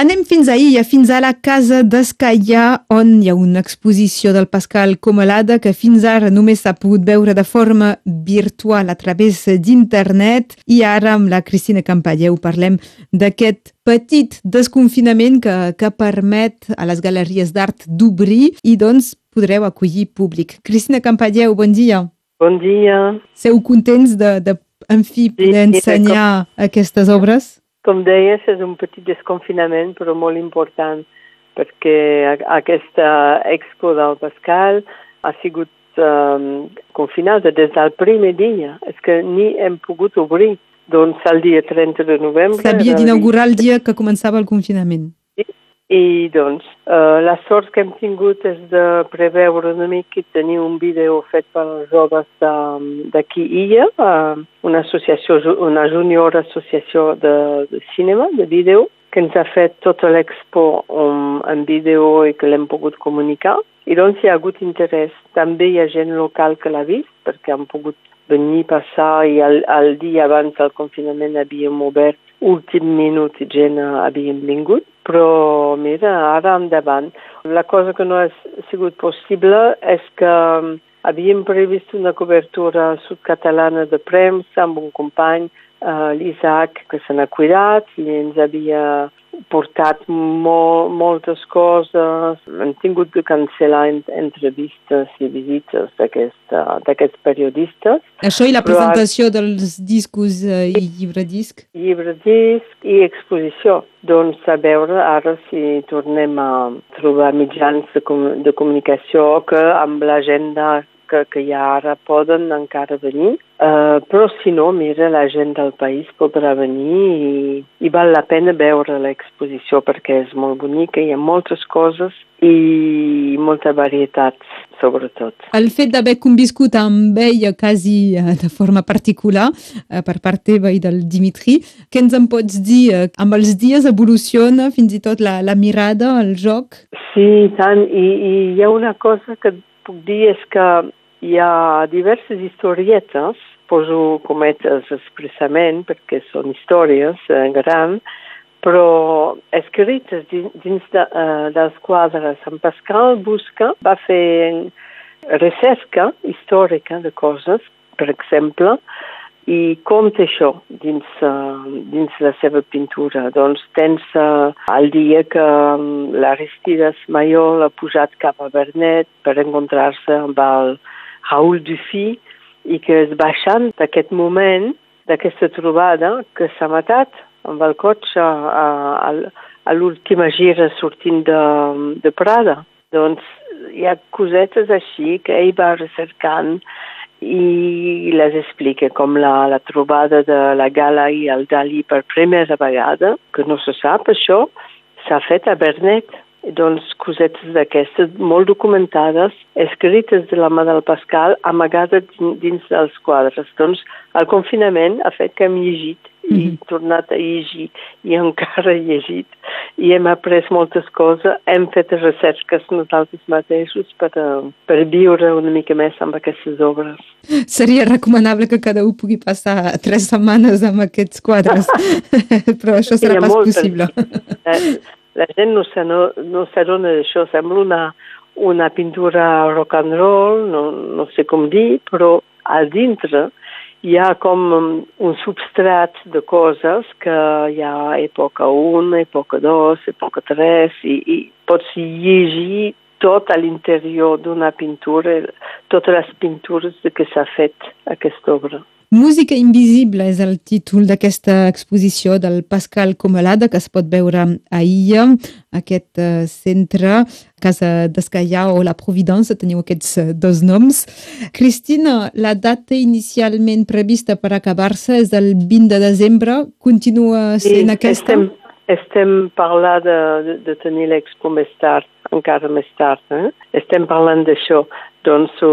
Anem fins a Illa, fins a la Casa d'Escaià, on hi ha una exposició del Pascal Comalada que fins ara només s'ha pogut veure de forma virtual a través d'internet i ara amb la Cristina Campalleu parlem d'aquest petit desconfinament que, que permet a les galeries d'art d'obrir i doncs podreu acollir públic. Cristina Campalleu, bon dia. Bon dia. Sou contents de, de en fi, poder sí, ensenyar com, aquestes obres? Com deies, és un petit desconfinament, però molt important, perquè aquesta expo del Pascal ha sigut um, confinada des del primer dia. És que ni hem pogut obrir. Doncs el dia 30 de novembre... S'havia d'inaugurar el dia que començava el confinament. I doncs, eh, la sort que hem tingut és de preveure una mica i tenir un vídeo fet per joves d'aquí Illa, eh, una associació, una junior associació de, de cinema, de vídeo, que ens ha fet tota l'expo en, en vídeo i que l'hem pogut comunicar. I doncs hi ha hagut interès. També hi ha gent local que l'ha vist, perquè han pogut venir, passar, i el, el dia abans del confinament havíem obert últim minut gent havien vingut, però mira, ara endavant. La cosa que no ha sigut possible és que um, havíem previst una cobertura sud-catalana de premsa amb un company, uh, l'Isaac, que se n'ha cuidat i ens havia portat molt, moltes coses. Hem tingut de cancel·lar entrevistes i visites d'aquests periodistes. Això i la presentació ara, dels discos eh, i llibre disc? Llibre disc i exposició. Doncs a veure ara si tornem a trobar mitjans de, com, de comunicació que amb l'agenda que, que ja ara poden encara venir, uh, però si no, mira, la gent del país podrà venir i, i val la pena veure l'exposició perquè és molt bonica, hi ha moltes coses i molta varietat, sobretot. El fet d'haver conviscut amb ella quasi uh, de forma particular uh, per part teva i del Dimitri, què ens en pots dir? Amb els dies evoluciona fins i tot la, la mirada, el joc? Sí, tant, i, i hi ha una cosa que puc dir és que hi ha diverses historietes, poso cometes expressament perquè són històries eh, grans, però escrites dins de, uh, dels quadres. En Pascal Busca va fer recerca històrica de coses, per exemple, i compta això dins, uh, dins la seva pintura. Doncs tens uh, el dia que um, l'Aristides Mayol ha pujat cap a Bernet per encontrar-se amb el Raül Dufy i que és baixant d'aquest moment, d'aquesta trobada, que s'ha matat amb el cotxe a, a, a l'última gira sortint de, de Prada. Doncs hi ha cosetes així que ell va recercant i les explica, com la, la trobada de la Gala i el Dalí per primera vegada, que no se sap això, s'ha fet a Bernet doncs, cosetes d'aquestes, molt documentades, escrites de la mà del Pascal, amagades dins dels quadres. Doncs, el confinament ha fet que hem llegit i mm -hmm. tornat a llegir i encara he llegit i hem après moltes coses, hem fet recerques nosaltres mateixos per, uh, per viure una mica més amb aquestes obres. Seria recomanable que cada un pugui passar tres setmanes amb aquests quadres, però això serà pas possible. Eh, la gent no se no, s'adona d'això, sembla una, una pintura rock and roll, no, no sé com dir, però a dintre hi ha com un substrat de coses que hi ha època 1, època 2, època 3, i, i pots llegir tot a l'interior d'una pintura, totes les pintures què s'ha fet aquesta obra. Música invisible és el títol d'aquesta exposició del Pascal Comalada que es pot veure a Illa, aquest uh, centre, Casa d'Escaià o La Providence, teniu aquests uh, dos noms. Cristina, la data inicialment prevista per acabar-se és el 20 de desembre, continua sent sí, aquesta? Estem, estem parlant de, de, de tenir l'expo més tard, encara més tard. Eh? Estem parlant d'això doncs ho,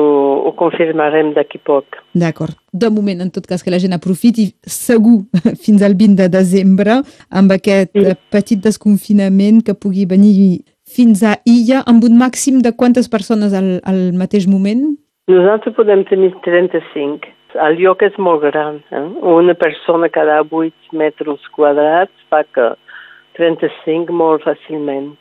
ho confirmarem d'aquí poc. D'acord. De moment, en tot cas, que la gent aprofiti segur fins al 20 de desembre amb aquest sí. petit desconfinament que pugui venir fins a Illa amb un màxim de quantes persones al, al mateix moment? Nosaltres podem tenir 35. El lloc és molt gran. Eh? Una persona cada 8 metres quadrats fa que 35 molt fàcilment,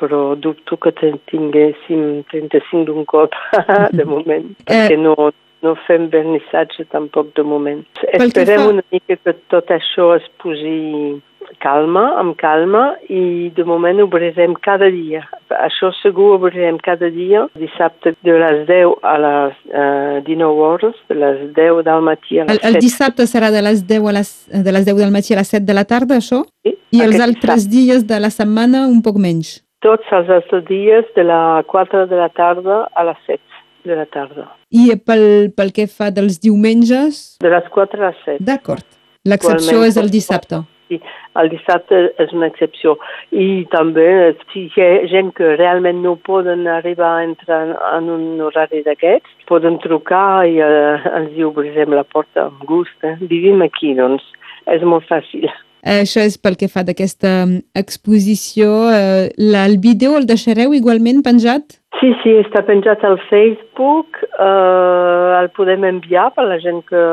però dubto que tinguéssim 35 d'un cop de moment, perquè no, no fem vernissatge tampoc de moment. Esperem fa... una mica que tot això es posi calma, amb calma, i de moment obrirem cada dia. Això segur obrirem cada dia, dissabte de les 10 a les uh, 19 hores, de les 10 del matí a les el, 7. El dissabte serà de les 10, a les, de les 10 del matí a les 7 de la tarda, això? Sí, I els altres dissabte. dies de la setmana un poc menys? Tots els altres dies de la 4 de la tarda a les 7 de la tarda. I pel, pel que fa dels diumenges? De les 4 a les 7. D'acord. L'excepció és el dissabte. Sí, el dissabte és una excepció. I també, si hi ha gent que realment no poden arribar a entrar en un horari d'aquests, poden trucar i eh, ens hi obrirem la porta amb gust. Eh? Vivim aquí, doncs. És molt fàcil. Això és pel que fa d'aquesta mm, exposició. Eh, el vídeo el deixareu igualment penjat? Sí, sí, està penjat al Facebook. Eh, el podem enviar per la gent que,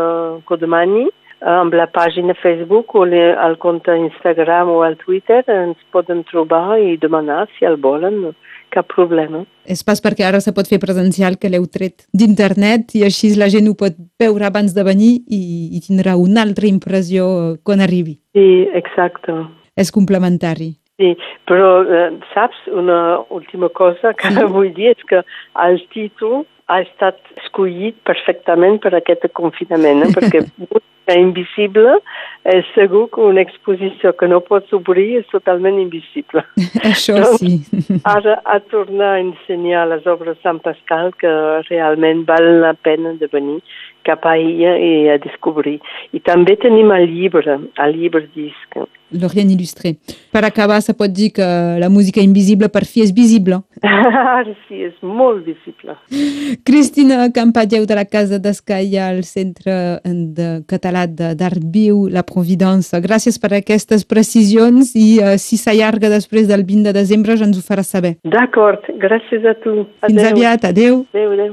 que ho demani amb la pàgina Facebook o el compte Instagram o el Twitter ens poden trobar i demanar si el volen, cap problema. És pas perquè ara se pot fer presencial que l'heu tret d'internet i així la gent ho pot veure abans de venir i, i tindrà una altra impressió quan arribi. Sí, exacte. És complementari. Sí, però eh, saps, una última cosa que sí? vull dir és que el títol ha estat escollit perfectament per aquest confinament, eh? perquè música invisible és segur que una exposició que no pots obrir és totalment invisible. Això doncs, sí. Ara a tornar a ensenyar les obres de Sant Pascal que realment val la pena de venir cap a ella i a descobrir. I també tenim el llibre, el llibre disc. L'Orient il·lustré. Per acabar, se pot dir que la música invisible per fi és visible. sí, és molt visible. Cristina Campadeu de la Casa d'Escai al Centre de Català d'Art Viu, La Providence. Gràcies per aquestes precisions i uh, si s'allarga després del 20 de desembre ja ens ho farà saber. D'acord, gràcies a tu. Adeu. Fins aviat, adeu. Adeu, adeu.